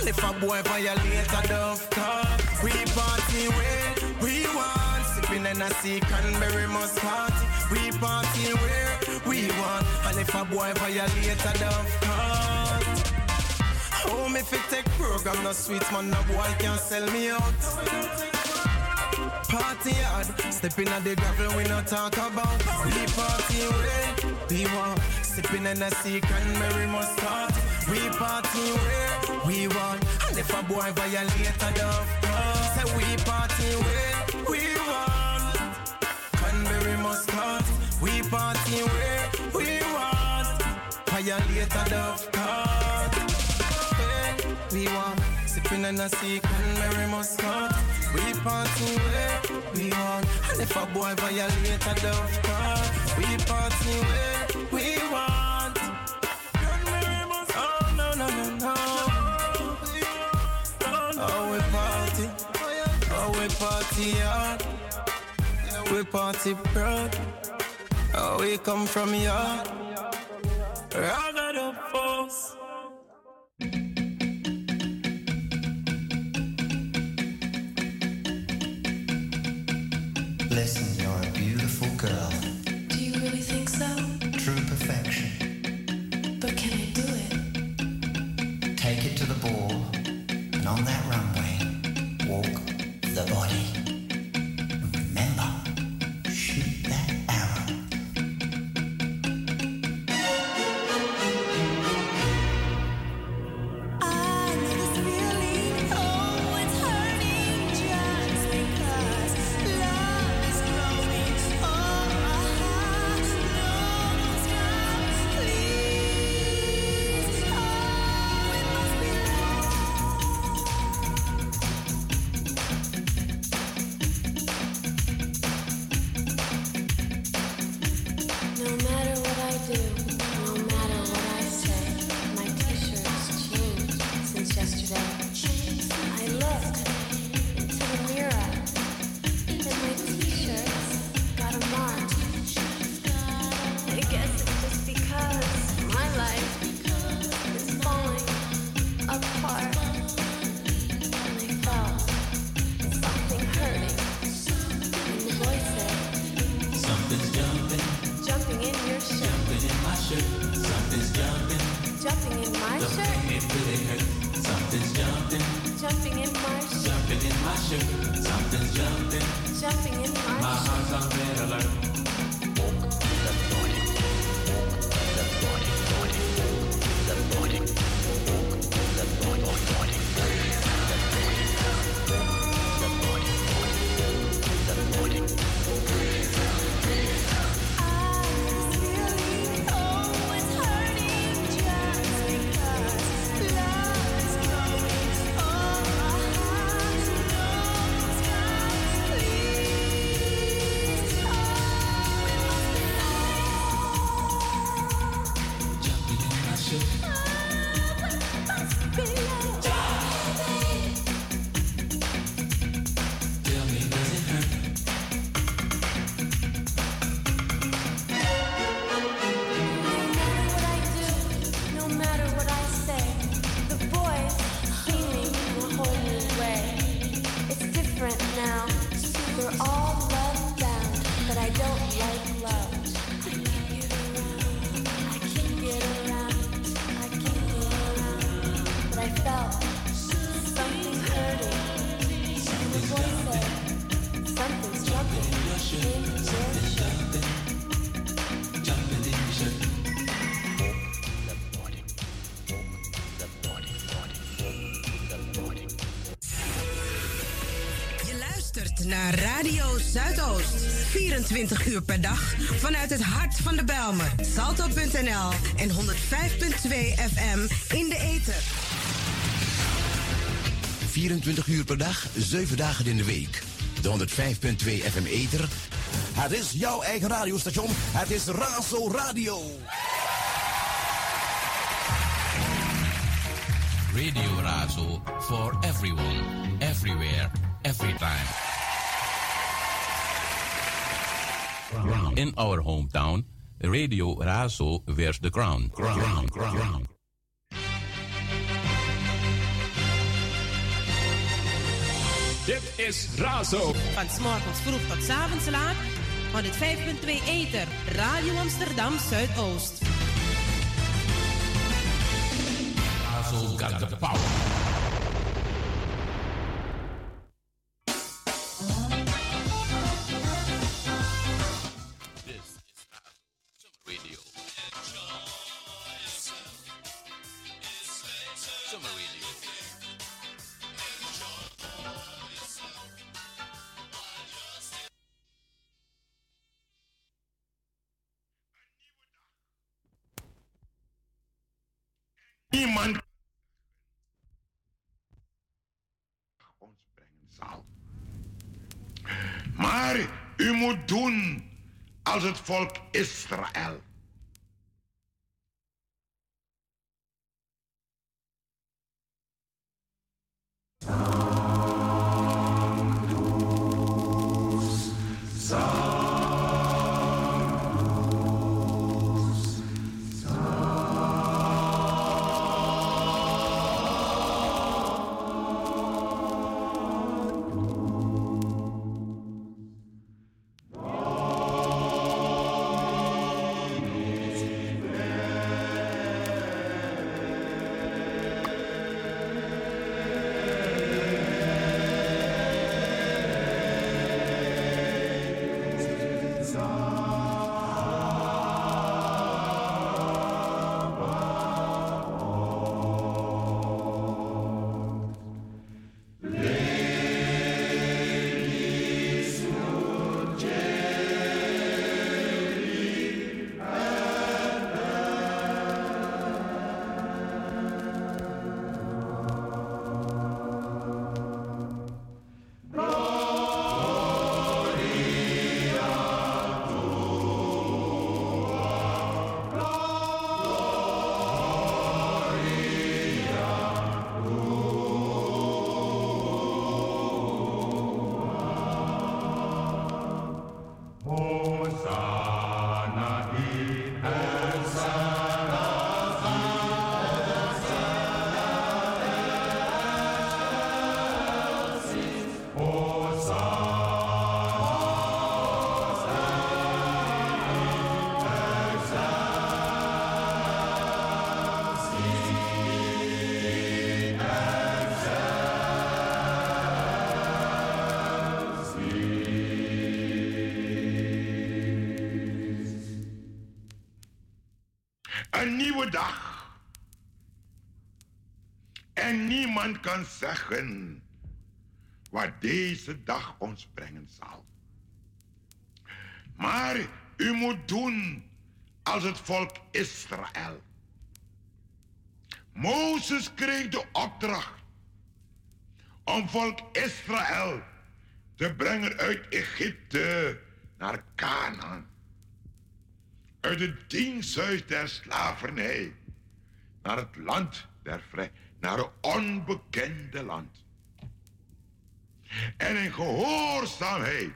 And if a boy violate a dove talk, we party where we want. Sipping and a sea cranberry muscat. We party where we want. And if a boy violate a dove talk, oh me fit take program no sweet man, no boy can sell me out. Party hard, stepping at the gravel, we not talk about. We party where we want, sipping in a sea cranberry mustard. We party where we want, and if a boy violate a dove, uh, say we party where we want. Cranberry mustard, we party where we want. Violate a dove, where we want, sipping in a sea cranberry mustard. We party where we want. And if a boy violate a dove car, we party where party hard. We party proud. Oh, we come from yard. Zuidoost. 24 uur per dag vanuit het hart van de Belmer. Salto.nl en 105.2 FM in de ether. 24 uur per dag, 7 dagen in de week. De 105.2 FM Ether. Het is jouw eigen radiostation. Het is Razo Radio. Radio Razo for everyone, everywhere, every time. In our hometown, Radio Razo wears de crown. crown. crown. Dit is Razo. Van s'morgens vroeg tot s'avonds laat. 5.2 Eter. Radio Amsterdam Zuidoost. Razo got de power. Maar u moet doen als het volk Israël. Kan zeggen wat deze dag ons brengen zal. Maar u moet doen als het volk Israël. Mozes kreeg de opdracht om volk Israël te brengen uit Egypte naar Canaan. Uit het diensthuis der slavernij naar het land der vrij, naar het onbekende land. En in gehoorzaamheid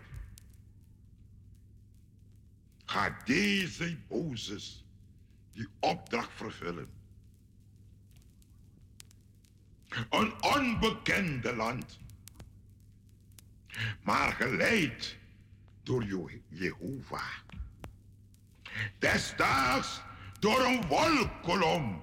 gaat deze Mozes die opdracht vervullen. Een onbekende land, maar geleid door Je- Jehovah. Desdaags door een wolkolom,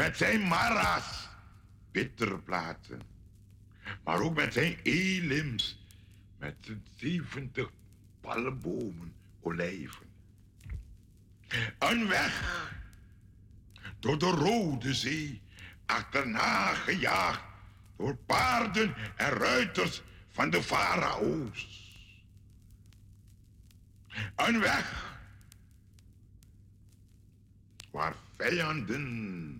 met zijn mara's, bitterplaten, maar ook met zijn elims, met zijn 70 palmbomen, olijven. Een weg door de Rode Zee, achterna gejaagd door paarden en ruiters van de farao's. Een weg waar vijanden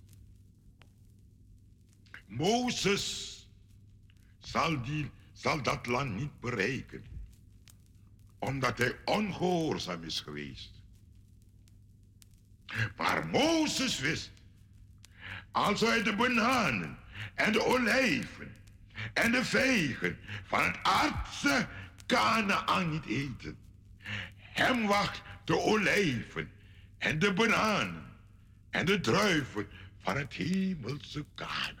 Mozes zal, die, zal dat land niet bereiken, omdat hij ongehoorzaam is geweest. Maar Mozes wist, als hij de bananen en de olijven en de vegen van het aardse Canaan niet eten, hem wacht de olijven en de bananen en de druiven van het hemelse Canaan.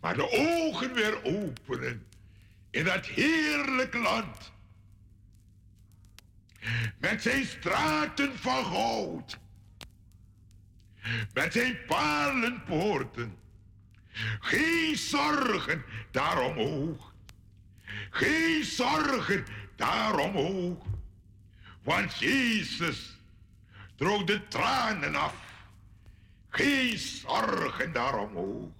maar de ogen weer openen in dat heerlijk land. Met zijn straten van goud. Met zijn palenpoorten. Geen zorgen daaromhoog. Geen zorgen daaromhoog. Want Jezus droog de tranen af. Geen zorgen daaromhoog.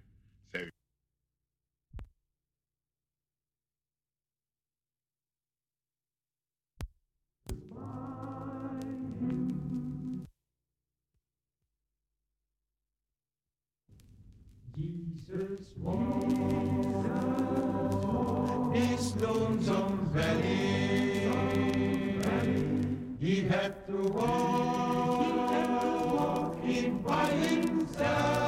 Sisters war valley. He had to walk in by himself.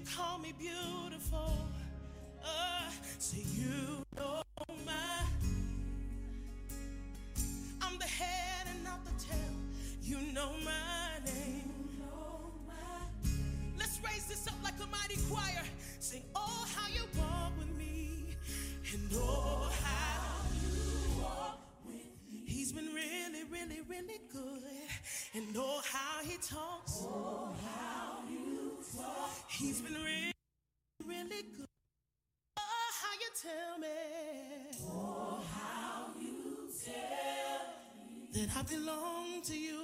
You call me beautiful. Uh, say you know my. I'm the head and not the tail. You know my name. Let's raise this up like a mighty choir. Sing, oh, how you walk with me, and oh, how you walk with me. He's been really, really, really good, and oh, how he talks. Oh, how you talk. He's been that I belong to you.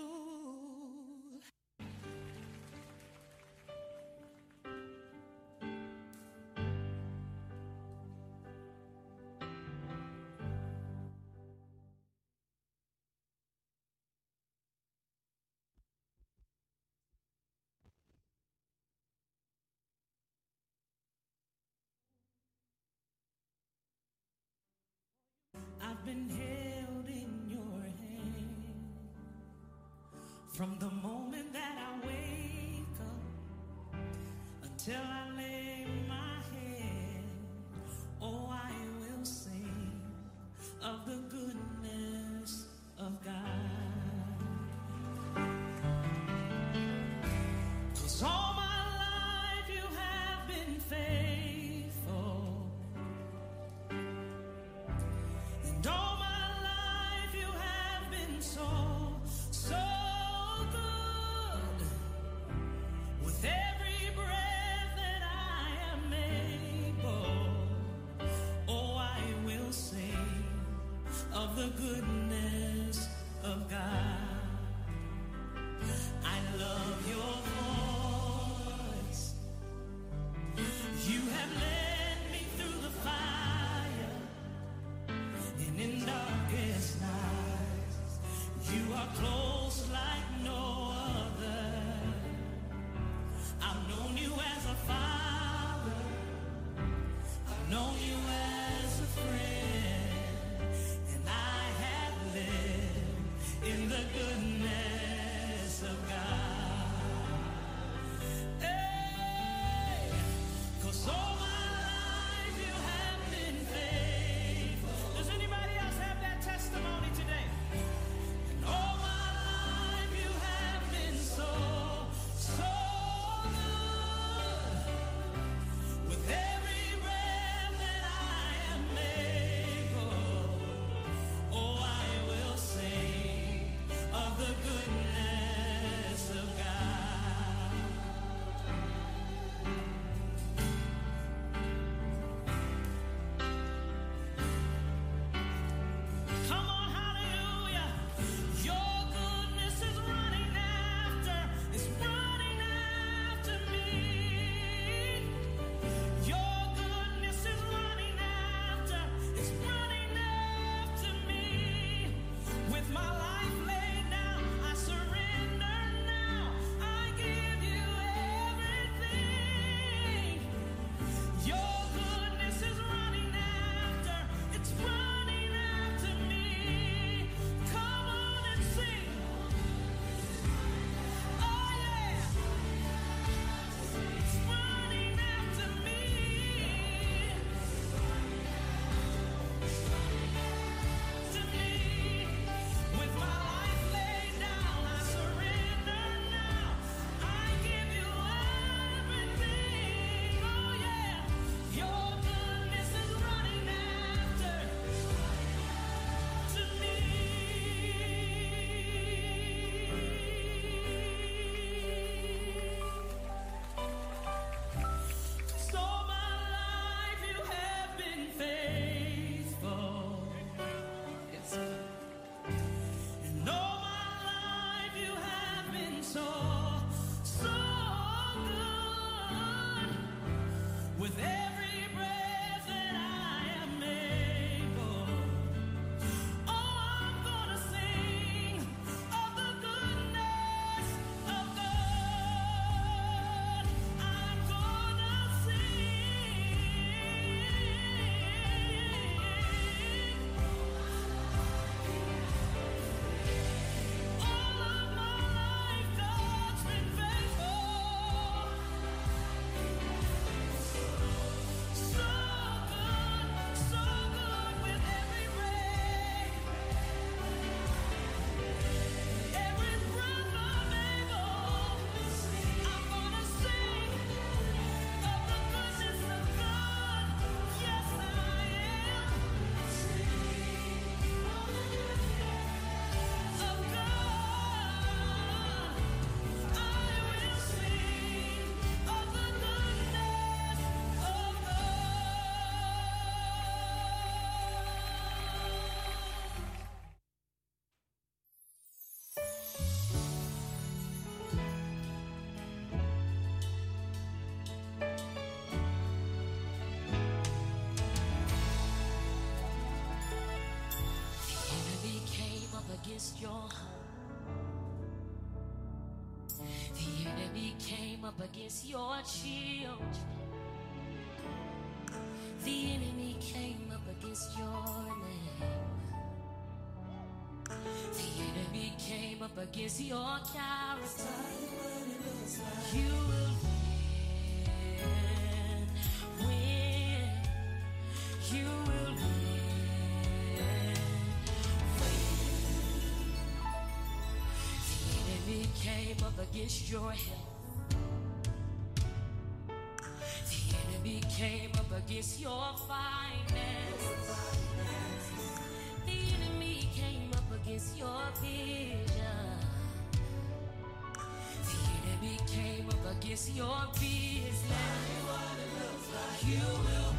The goodness is your heart. The enemy came up against your children. The enemy came up against your name. The enemy came up against your character. You up against your health. The enemy came up against your finances. The enemy came up against your vision. The enemy came up against your business. You will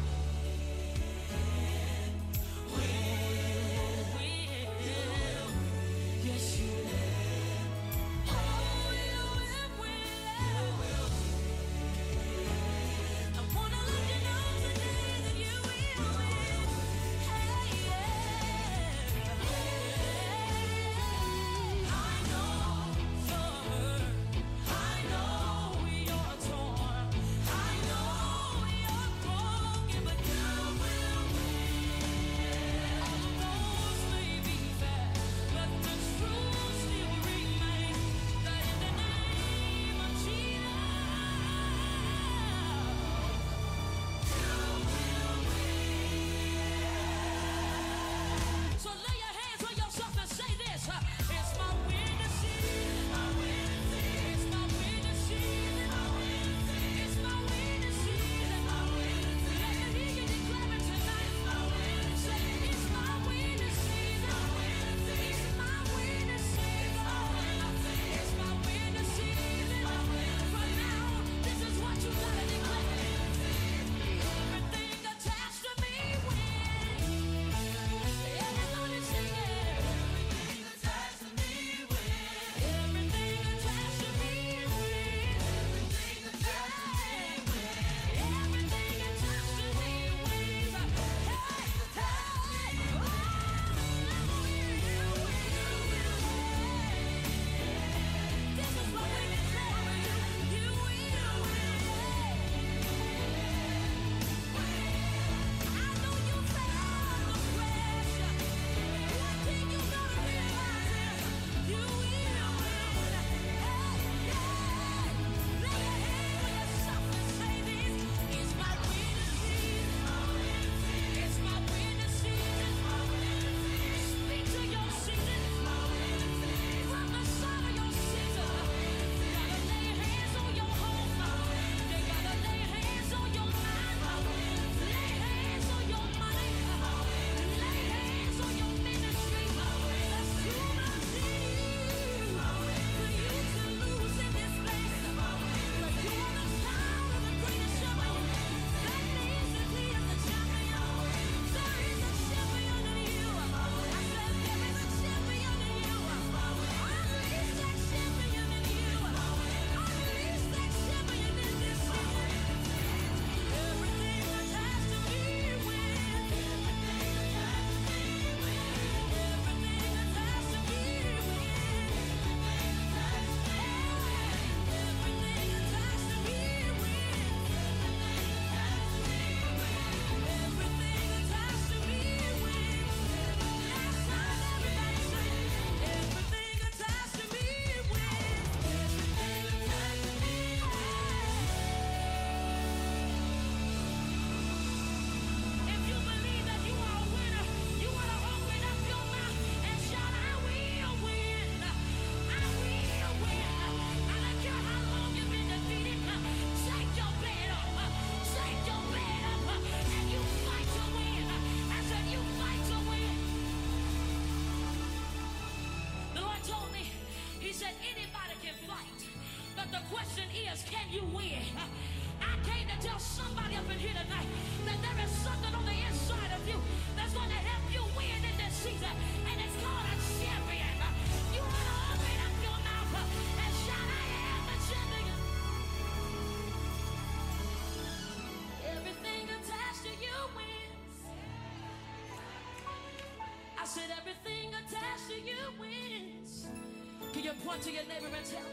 point to your neighbor and tell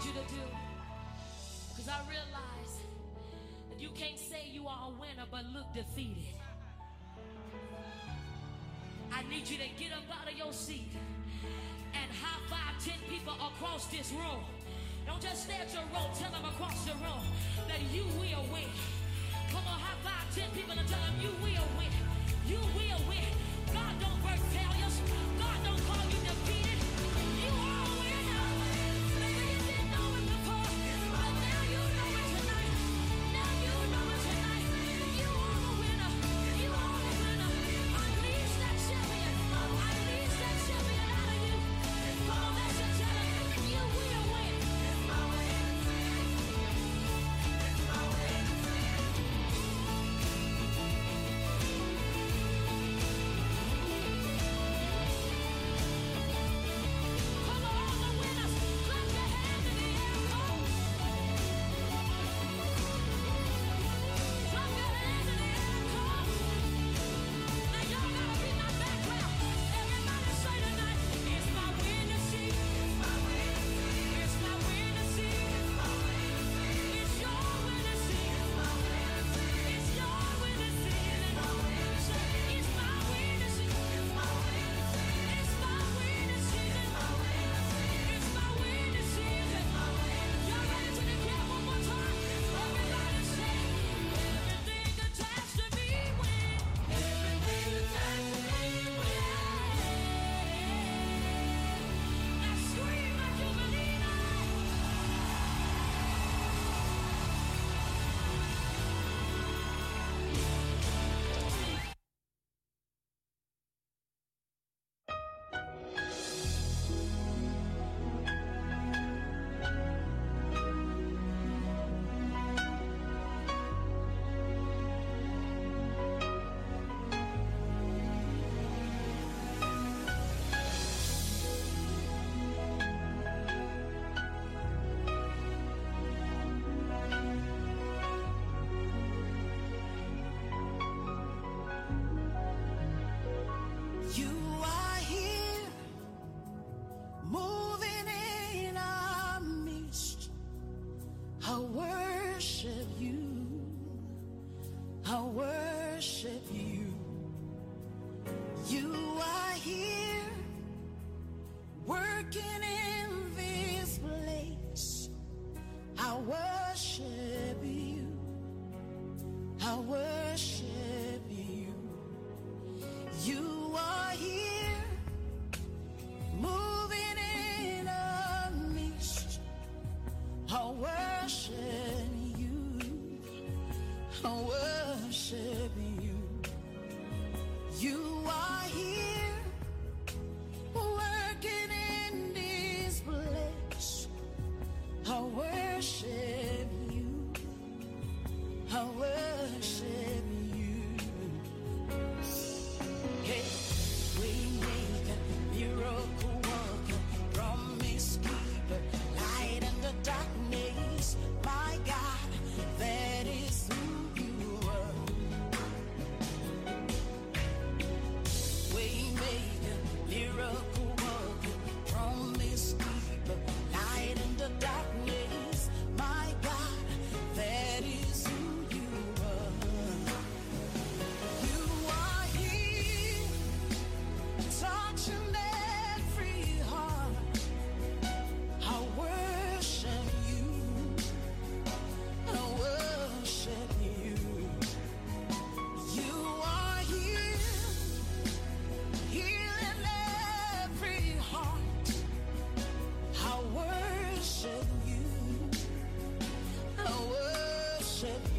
need you to do. Because I realize that you can't say you are a winner but look defeated. I need you to get up out of your seat and high five 10 people across this room. Don't just stay at your room, tell them across the room that you will win. Come on, high five 10 people and tell them you will win. You will win. God don't birth failures, God don't call you defeated. shit.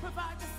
Provide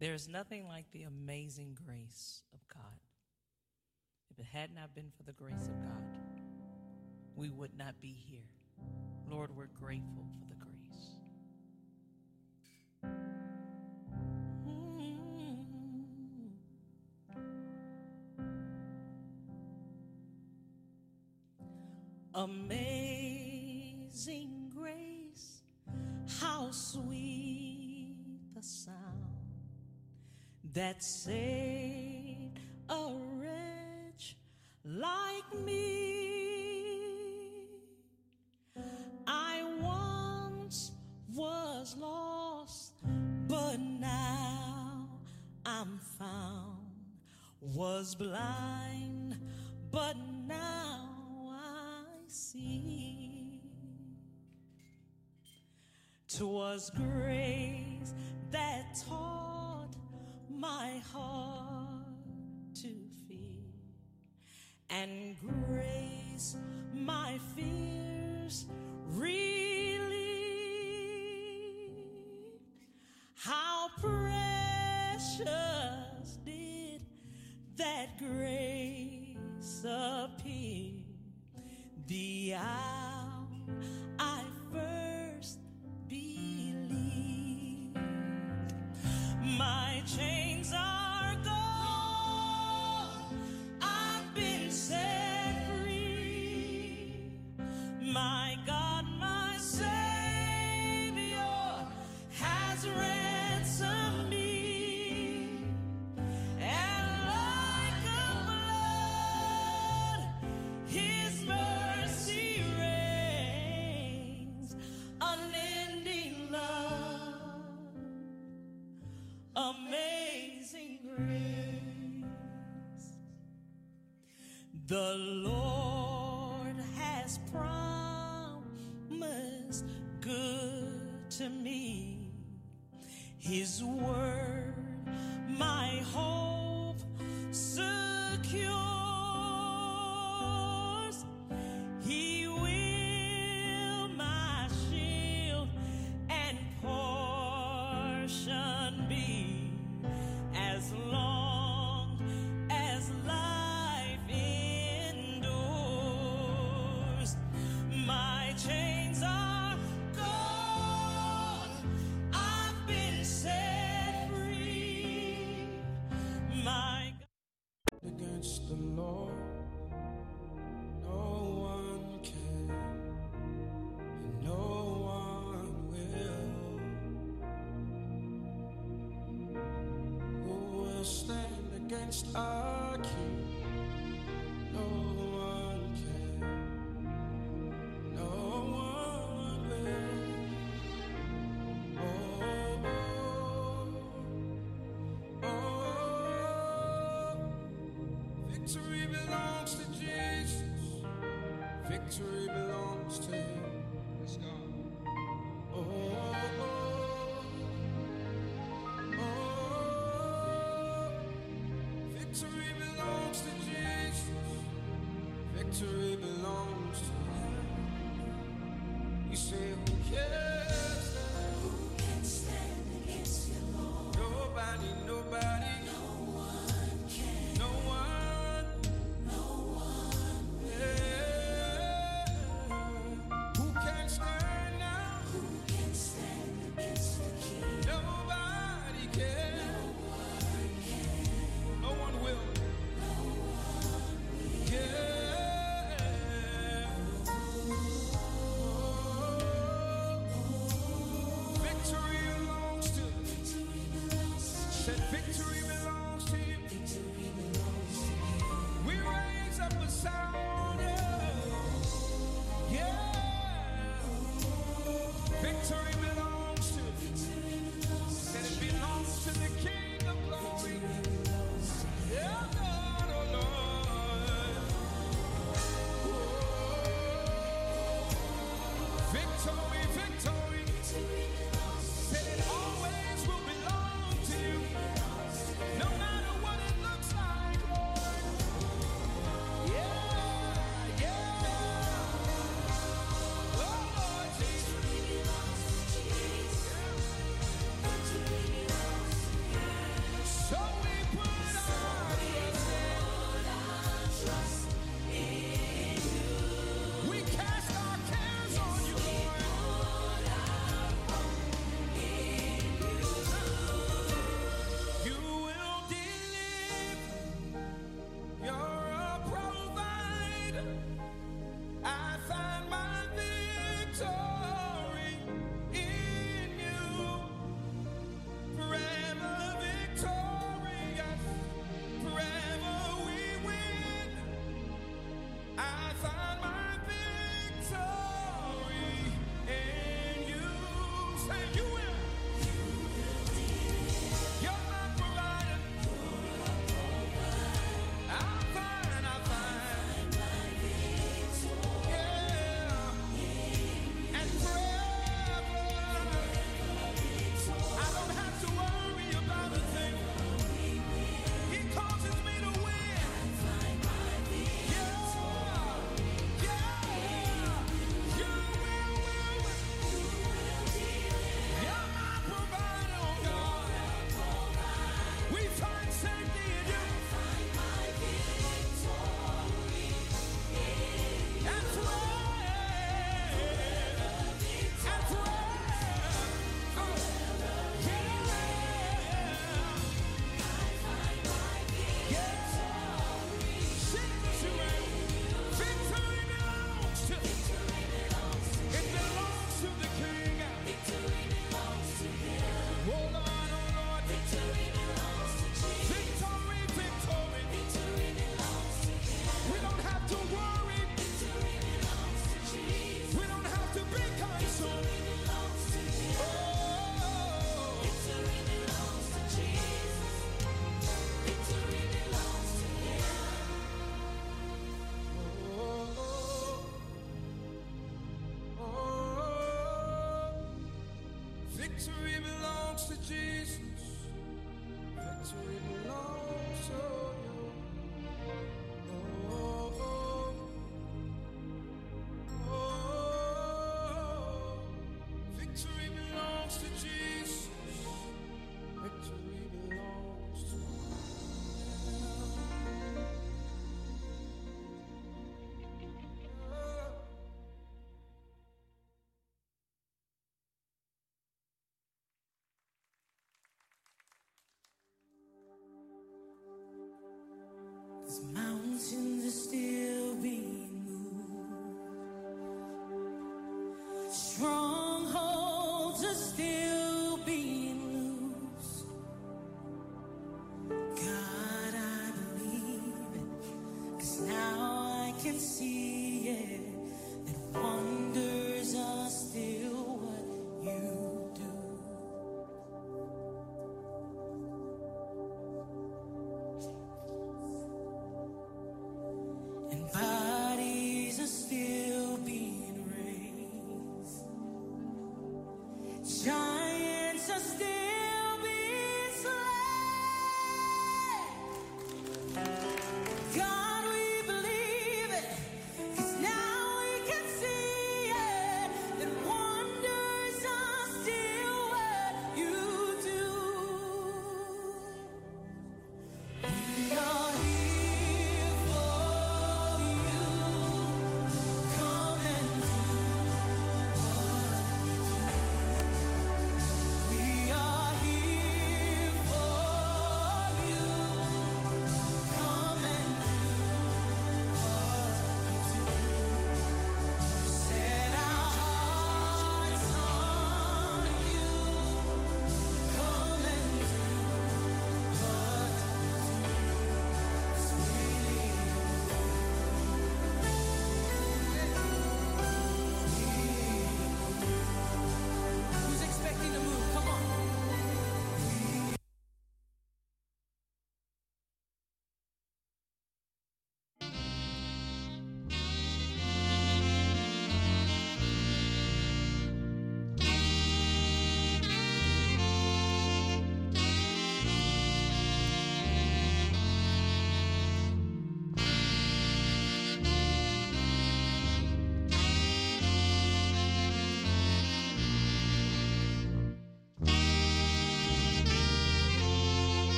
There is nothing like the amazing grace of God. If it had not been for the grace of God, we would not be here. Lord, we're grateful for the was blind. The Lord has promised good to me. against our king. No one can, no one will. Oh, oh, oh. Victory belongs to Jesus. Victory belongs for Jesus, victory.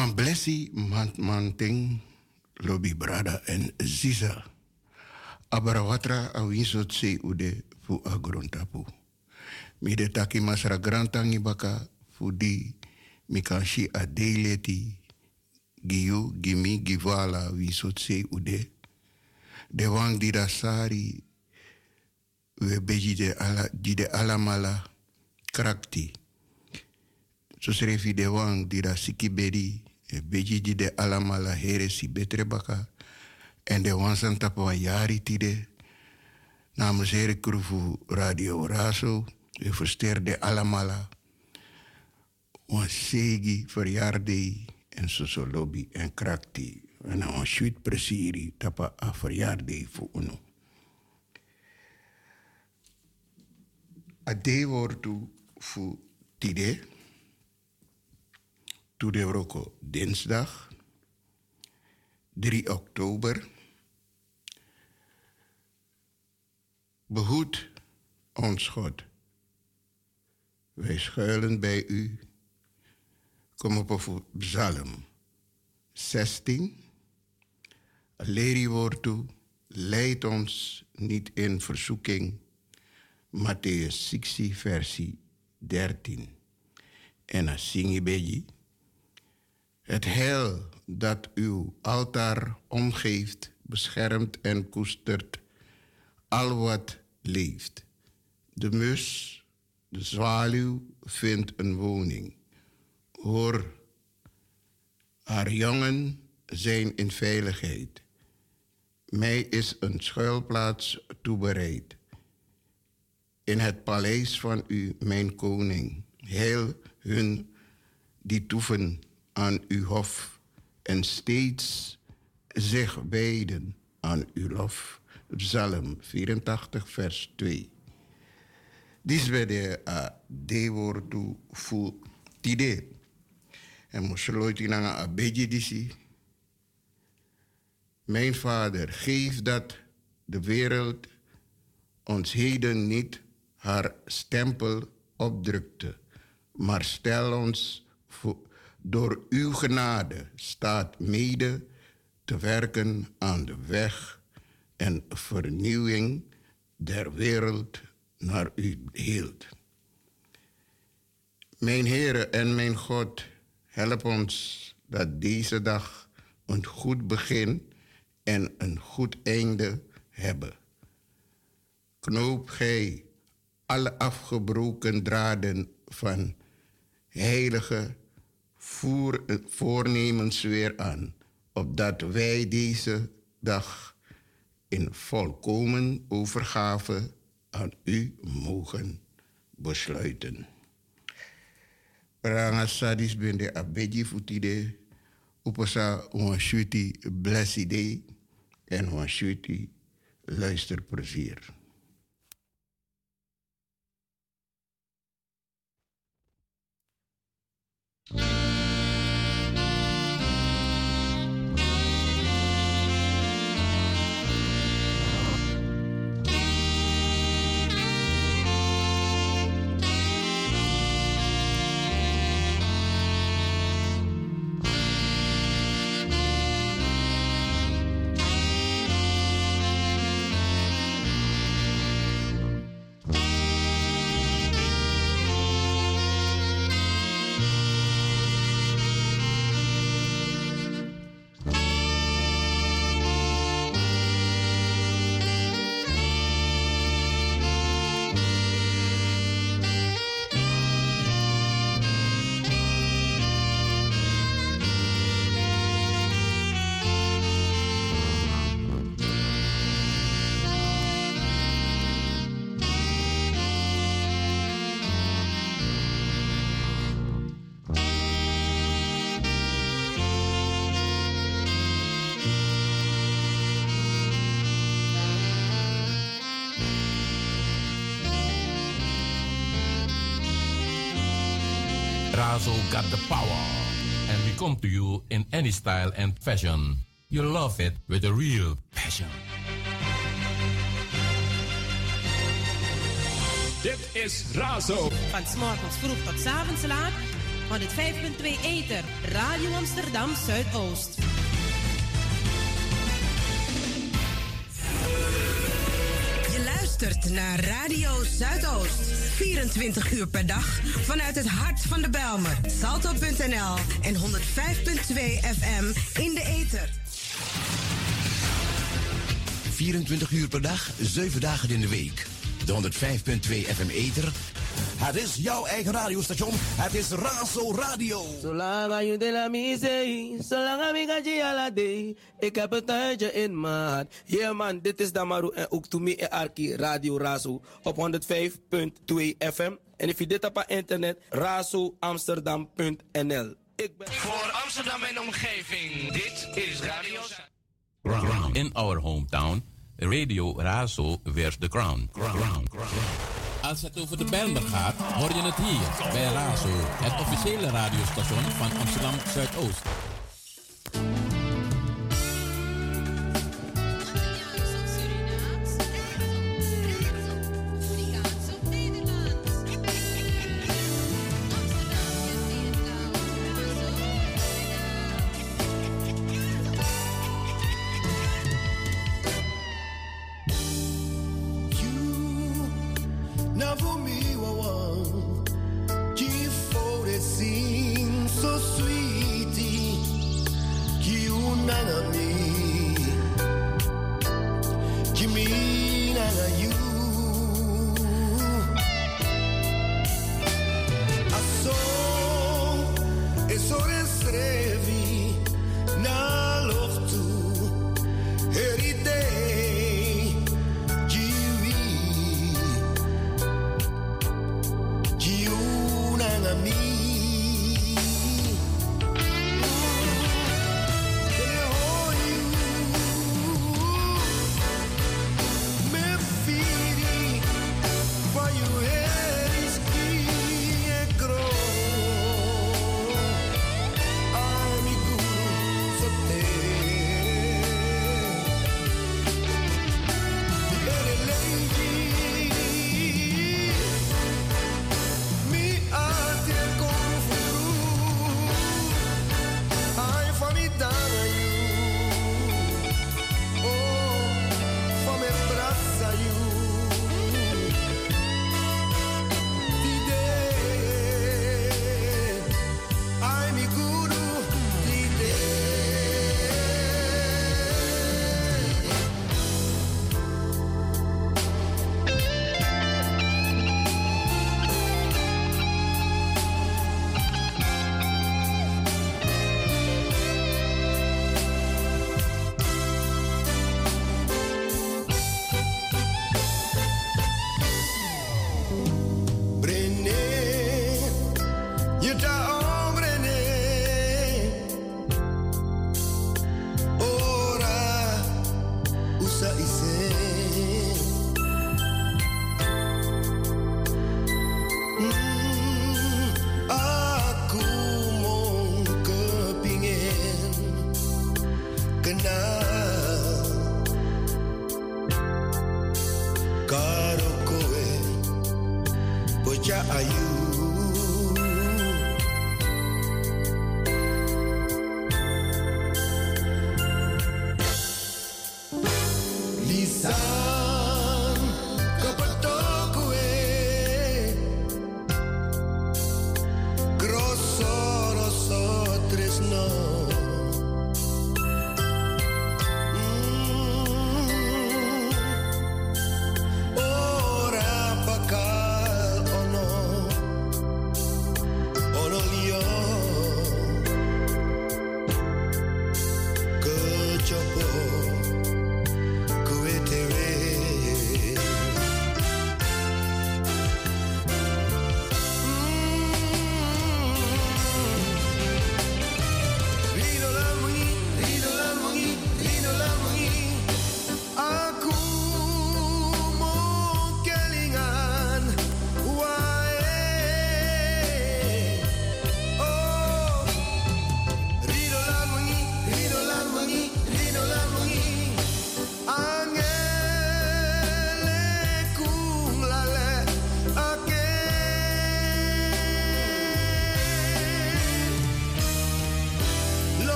Wan blessi man manting lobi brada en ziza. Abarawatra awinsot se ude fu agrontapu. Mi de taki masra grantangi baka fu di mi kan shi a deileti giyu gimi givala winsot ude. De wang di da sari we beji de ala di de alamala krakti. So srefi de wang di beji di de alamala here si betre baka. En de wansan tapa wa yari tide. Namens Heren Krufu Radio Raso. We versterden alamala. Wan segi en soso lobby en krakti. En een sweet tapa a verjaarde voor uno. A day wortu fu tide. Toede roko dinsdag 3 oktober. Behoed ons God. Wij schuilen bij u. Kom op een psalm 16. Leer toe. Leid ons niet in verzoeking. Matthäus 16, versie 13. En dan zing je bij je. Het heil dat uw altaar omgeeft, beschermt en koestert al wat leeft. De mus, de zwaluw vindt een woning. Hoor, haar jongen zijn in veiligheid. Mij is een schuilplaats toebereid. In het paleis van u, mijn koning. Heil hun die toeven aan uw hof en steeds zich wijden aan uw lof. Psalm 84, vers 2. Dit is de uh, dewordu fu tide. En mosloiti nanga a disi. Mijn vader, geef dat de wereld ons heden niet haar stempel opdrukte, maar stel ons door uw genade staat mede te werken aan de weg en vernieuwing der wereld naar u hield. Mijn Heere en mijn God, help ons dat deze dag een goed begin en een goed einde hebben. Knoop gij alle afgebroken draden van heilige voer, voornemens weer aan, opdat wij deze dag in volkomen overgave aan u mogen besluiten. Pranga sadis bende abeji futide, upasa een shuti blesside en een shuti luisterplezier. Razo got the power. And we come to you in any style and fashion. You love it with a real passion. Dit is Razo. Van 's morgens vroeg tot 's avonds laat. 105.2 Ether, Radio Amsterdam Zuidoost. Naar Radio Zuidoost. 24 uur per dag vanuit het hart van de Belmer. Salto.nl en 105.2 FM in de ether. 24 uur per dag, 7 dagen in de week. De 105.2 FM Ether. Het is jouw eigen radiostation. Het is Razo Radio. Zolang je de la misee, zolang ik ga je ala. Ik heb een tuintje in hart. Yeah man, dit is Damaru en ook to me en Arki Radio Razo op 105.2 FM. En if je dit op internet, razoamsterdam.nl. Ik ben... Voor Amsterdam en omgeving, dit is Radio. In our hometown, Radio Razo wears the crown. crown. Als het over de Bijlmer gaat, hoor je het hier bij Razo, het officiële radiostation van Amsterdam Zuidoost.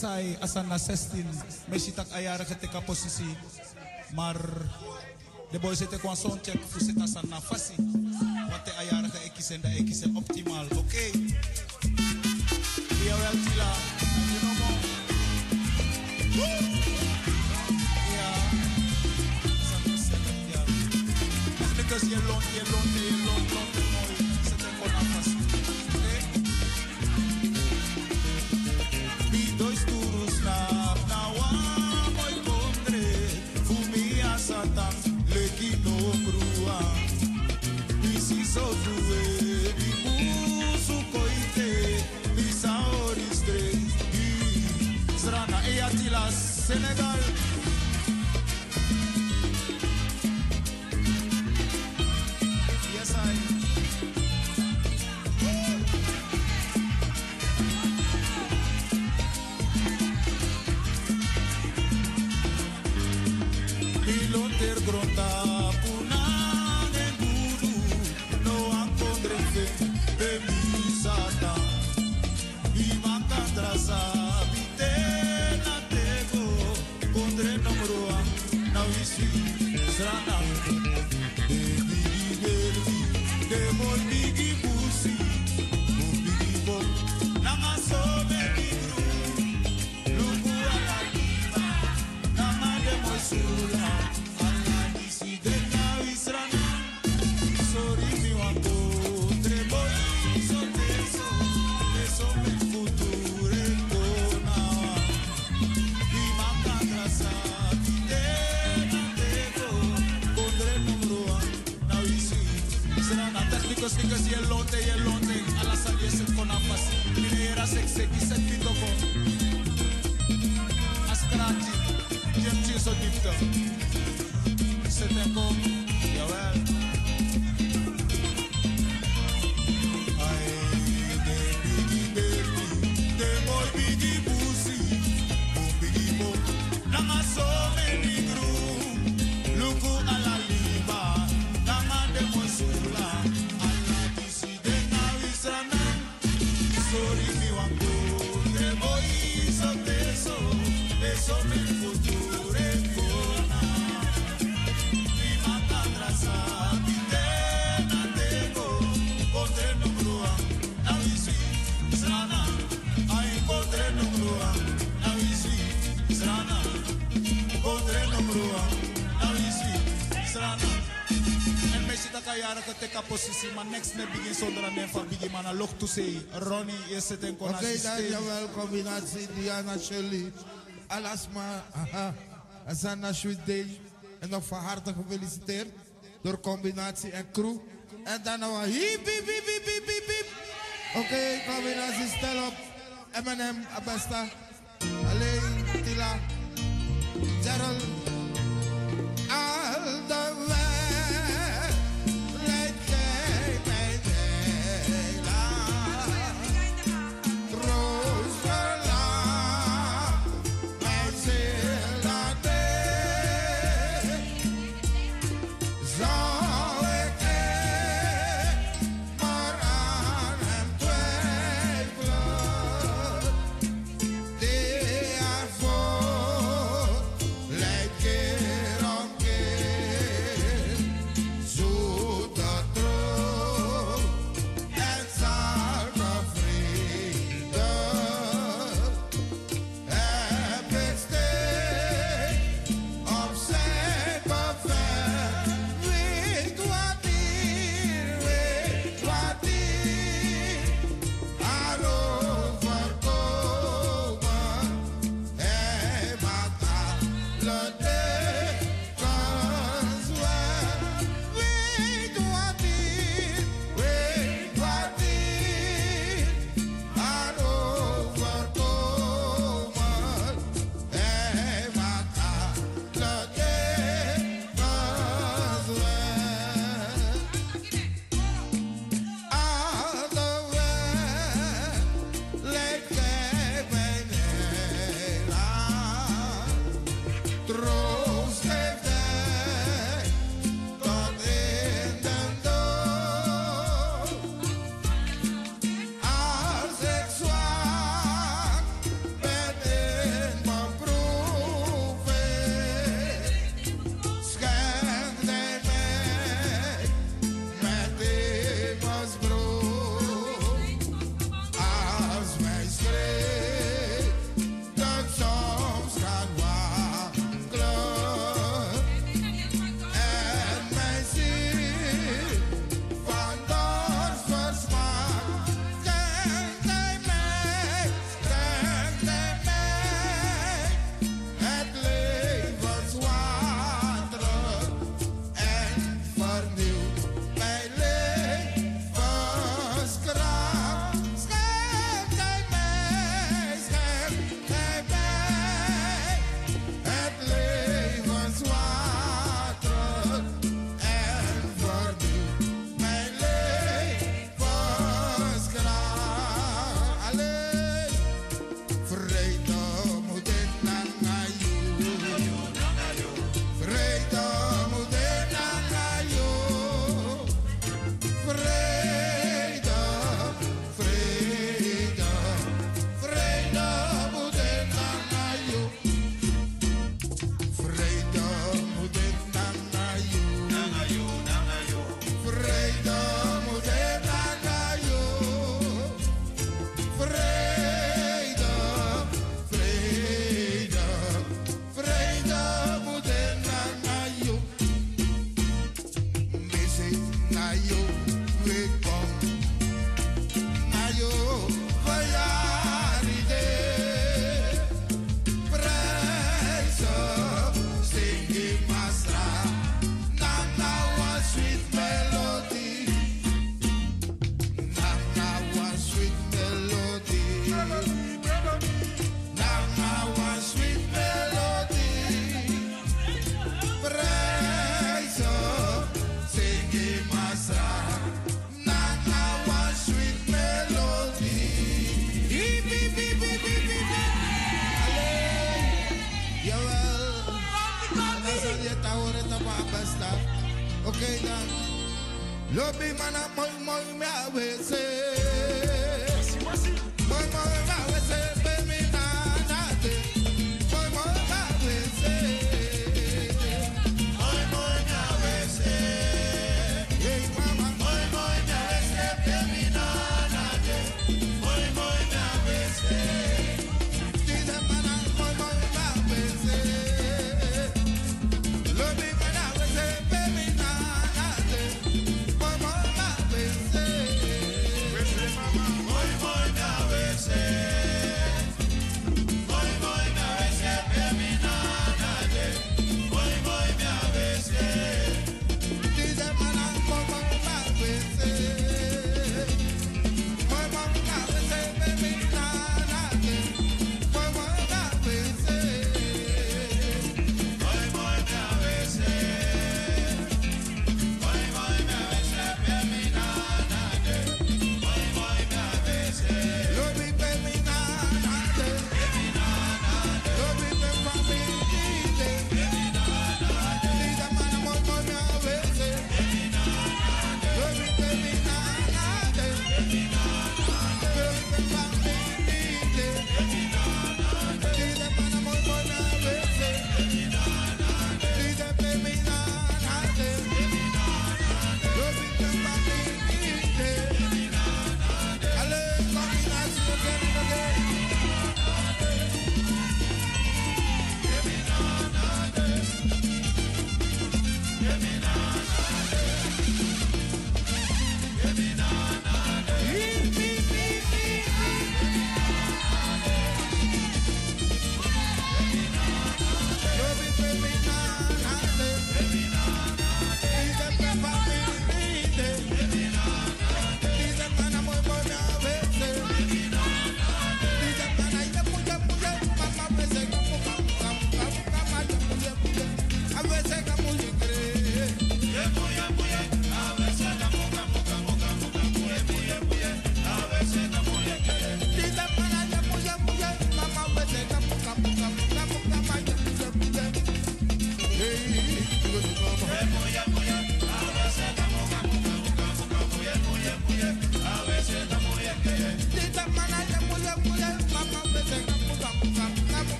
sai asan na 16. May sitak ayara ka teka posisi. Maar de boy zitten kwam zo'n check voor zitten asan na fasi. Wat ayara ka ekisen ekisen optimaal. lok to say Ronnie is sitting on okay, a Okay, you're welcome Diana Shirley. Alasma, aha. Azana Shwidei. En nog van harte gefeliciteerd door combinatie en crew. En dan nog hiep, hiep, hiep, hiep, hiep, hiep. Oké, okay, combinatie, stel op. M&M, Abesta.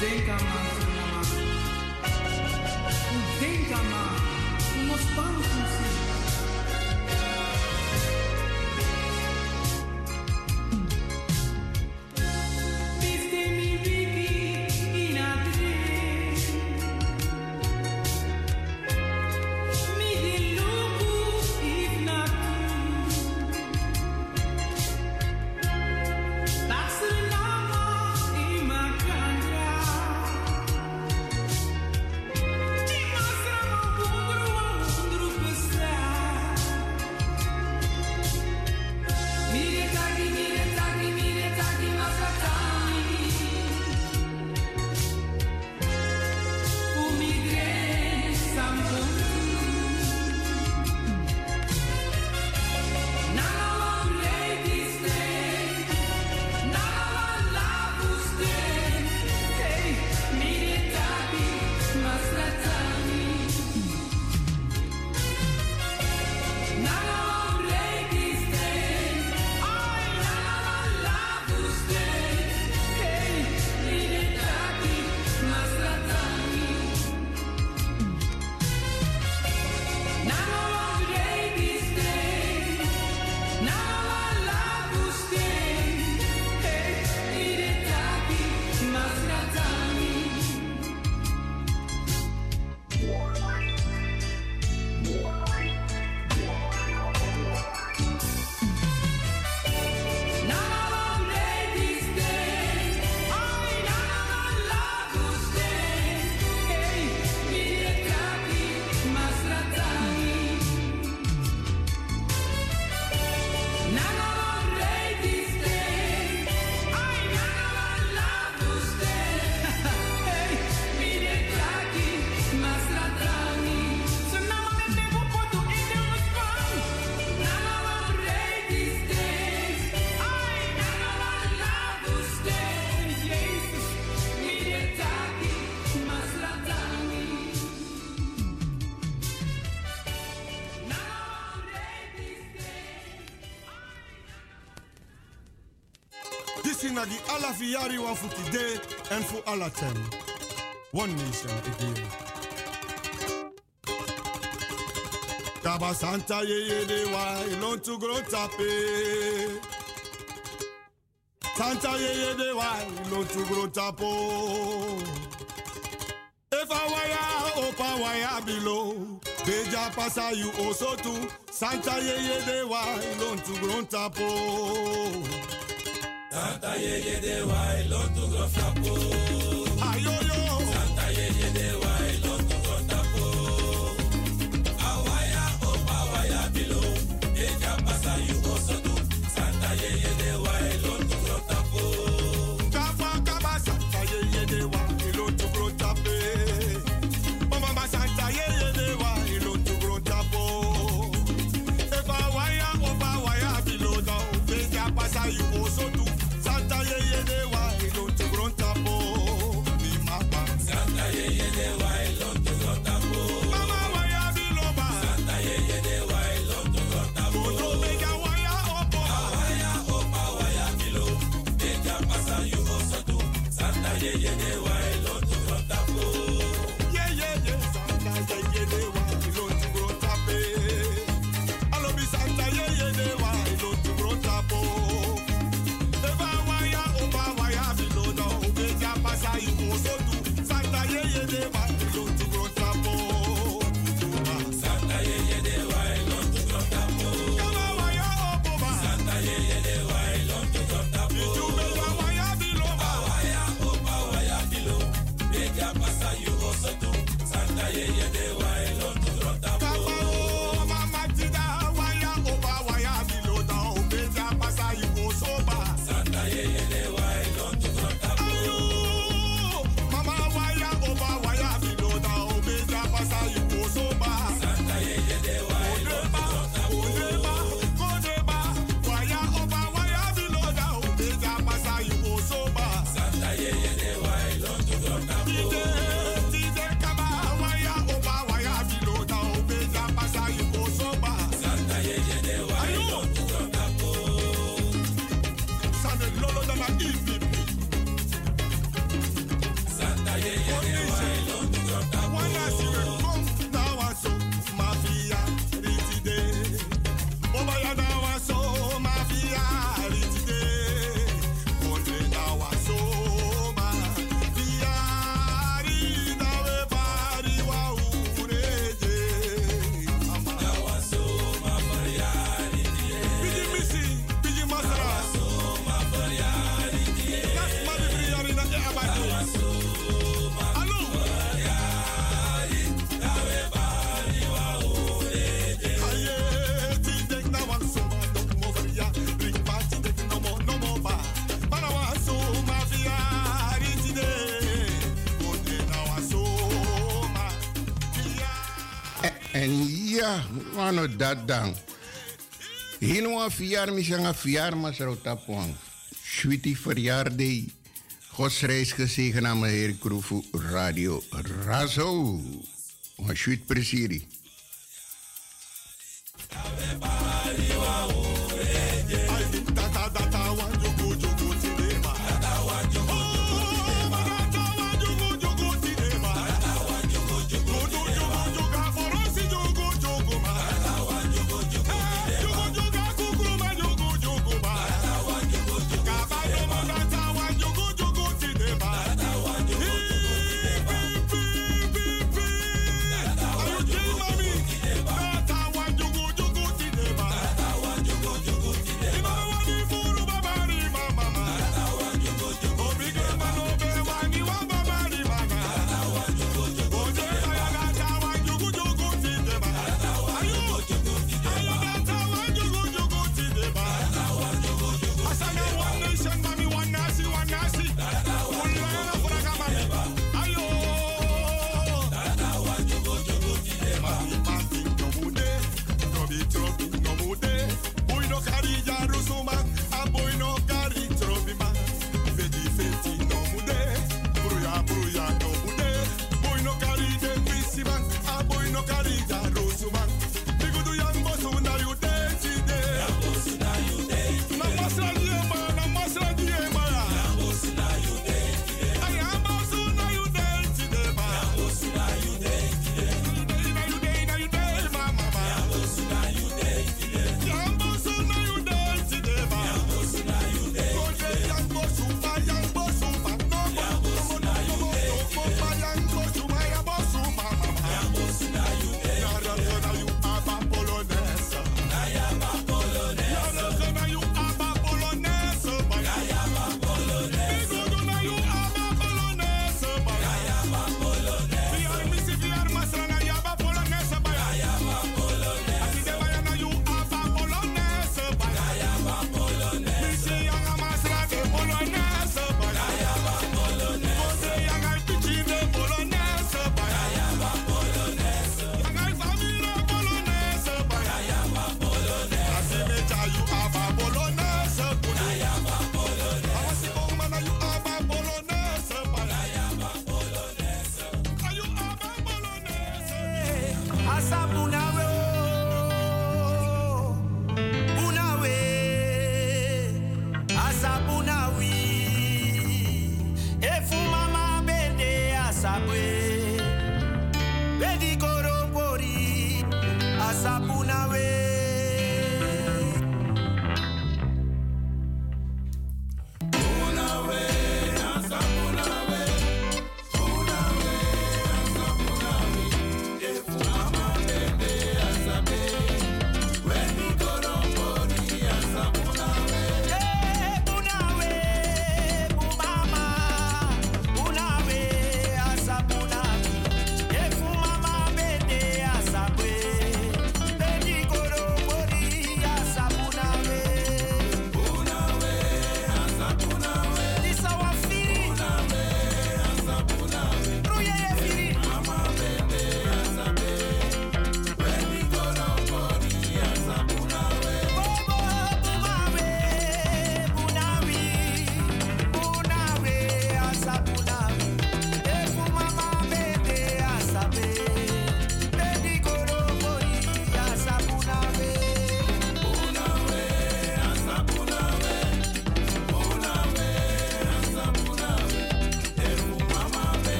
think I'm not alla fiari wan fu today and fu alla time. One nation again. Taba Santa ye ye de wa ilon tu gro tape. Santa ye ye de wa ilon tu gro tapo. Efa waya opa waya below. Deja pasa you also too. Santa ye ye de wa ilon tu gro tapo. Santa yeye de wa, I love to go. Ayoyo. Santa yeye de. no dat dan. Hinoa fiar misanga fiar masrota poang. Sweetie verjaardag. Gods reis gezegend aan mijn heer Kroefu Radio Razo. Wat plezier. I pull